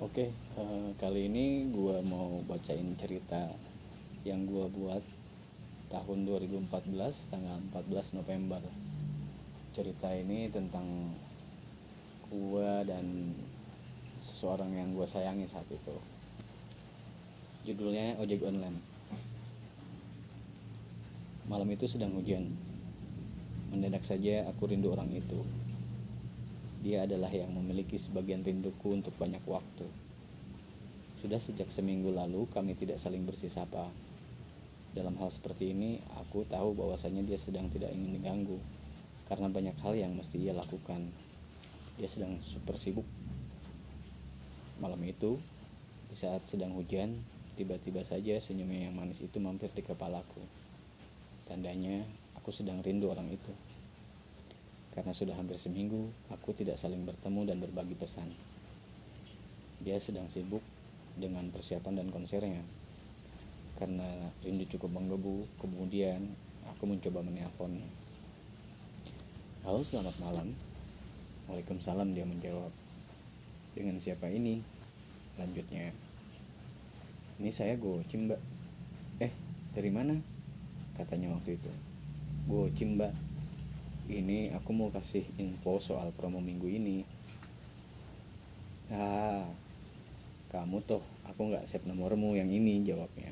Oke, eh, kali ini gue mau bacain cerita yang gue buat tahun 2014 tanggal 14 November. Cerita ini tentang gue dan seseorang yang gue sayangi saat itu. Judulnya Ojek Online. Malam itu sedang hujan. Mendadak saja aku rindu orang itu. Dia adalah yang memiliki sebagian rinduku untuk banyak waktu. Sudah sejak seminggu lalu kami tidak saling bersih sapa. Dalam hal seperti ini, aku tahu bahwasanya dia sedang tidak ingin diganggu karena banyak hal yang mesti ia lakukan. Dia sedang super sibuk. Malam itu, di saat sedang hujan, tiba-tiba saja senyumnya yang manis itu mampir di kepalaku. Tandanya, aku sedang rindu orang itu. Karena sudah hampir seminggu, aku tidak saling bertemu dan berbagi pesan. Dia sedang sibuk dengan persiapan dan konsernya. Karena rindu cukup menggebu, kemudian aku mencoba menelponnya. Halo, selamat malam. Waalaikumsalam dia menjawab. Dengan siapa ini? Lanjutnya. Ini saya Gocim, Mbak. Eh, dari mana? Katanya waktu itu. Gocim, Mbak ini aku mau kasih info soal promo minggu ini. Ah kamu toh aku nggak save nomormu yang ini jawabnya.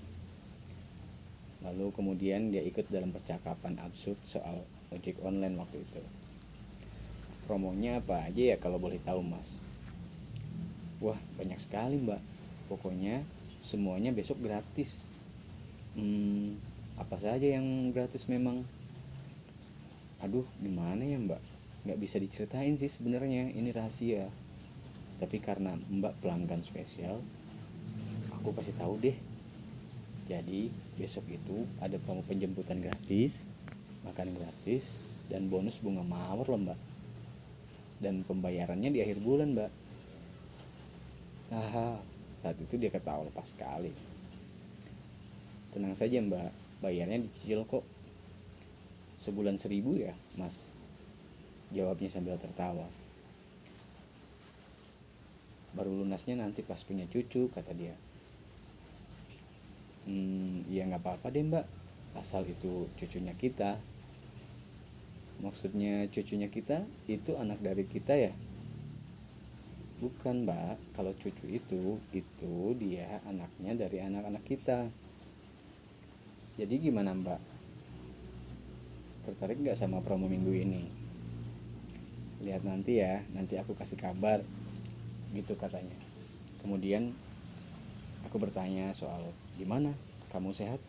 Lalu kemudian dia ikut dalam percakapan absurd soal ojek online waktu itu. Promonya apa aja ya kalau boleh tahu mas? Wah banyak sekali mbak. Pokoknya semuanya besok gratis. Hmm, apa saja yang gratis memang aduh gimana ya mbak? Nggak bisa diceritain sih sebenarnya ini rahasia. Tapi karena mbak pelanggan spesial aku kasih tahu deh. Jadi besok itu ada promo penjemputan gratis makan gratis dan bonus bunga mawar loh mbak. Dan pembayarannya di akhir bulan mbak. Haha, saat itu dia ketawa lepas sekali. Tenang saja mbak. Bayarnya dicicil kok sebulan seribu ya mas. Jawabnya sambil tertawa. Baru lunasnya nanti pas punya cucu kata dia. Hmm ya nggak apa-apa deh mbak. Asal itu cucunya kita. Maksudnya cucunya kita itu anak dari kita ya? Bukan mbak. Kalau cucu itu itu dia anaknya dari anak-anak kita. Jadi gimana mbak tertarik nggak sama promo minggu ini? Lihat nanti ya nanti aku kasih kabar gitu katanya. Kemudian aku bertanya soal gimana? Kamu sehat?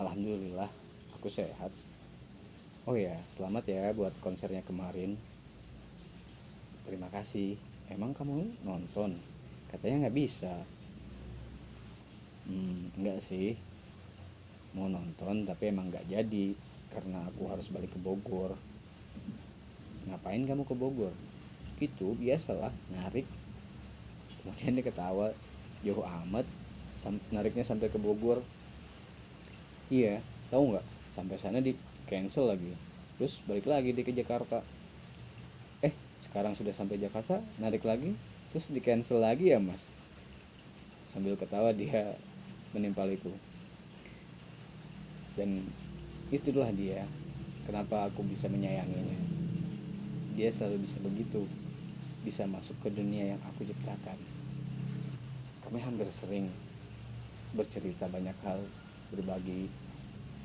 Alhamdulillah aku sehat. Oh ya selamat ya buat konsernya kemarin. Terima kasih. Emang kamu nonton? Katanya nggak bisa. Hmm, enggak sih. Mau nonton tapi emang nggak jadi karena aku harus balik ke Bogor. Ngapain kamu ke Bogor? Itu biasalah narik. Kemudian dia ketawa jauh amat nariknya sampai ke Bogor. Iya tahu nggak? Sampai sana di cancel lagi. Terus balik lagi di ke Jakarta. Eh sekarang sudah sampai Jakarta narik lagi. Terus di cancel lagi ya mas? Sambil ketawa dia menimpaliku dan itulah dia. Kenapa aku bisa menyayanginya? Dia selalu bisa begitu. Bisa masuk ke dunia yang aku ciptakan. Kami hampir sering bercerita banyak hal berbagi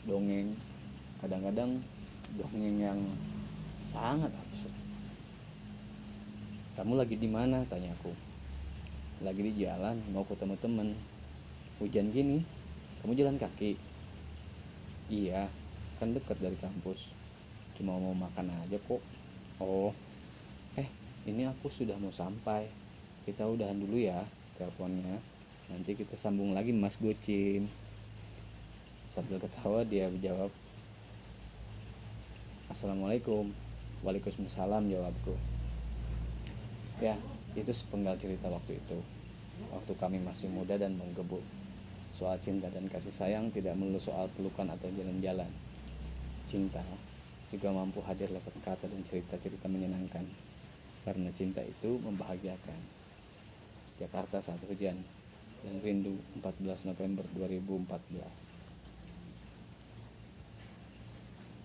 dongeng. Kadang-kadang dongeng yang sangat absurd. Kamu lagi di mana? Tanya aku. Lagi di jalan mau ketemu temen. Hujan gini kamu jalan kaki? Iya kan dekat dari kampus. Cuma mau makan aja kok. Oh eh ini aku sudah mau sampai. Kita udahan dulu ya teleponnya. Nanti kita sambung lagi mas gocim sambil ketawa dia menjawab assalamualaikum. Waalaikumsalam jawabku. Ya itu sepenggal cerita waktu itu. Waktu kami masih muda dan menggebu soal cinta dan kasih sayang tidak melulu soal pelukan atau jalan-jalan cinta juga mampu hadir lewat kata dan cerita-cerita menyenangkan. Karena cinta itu membahagiakan. Jakarta saat hujan dan rindu 14 November 2014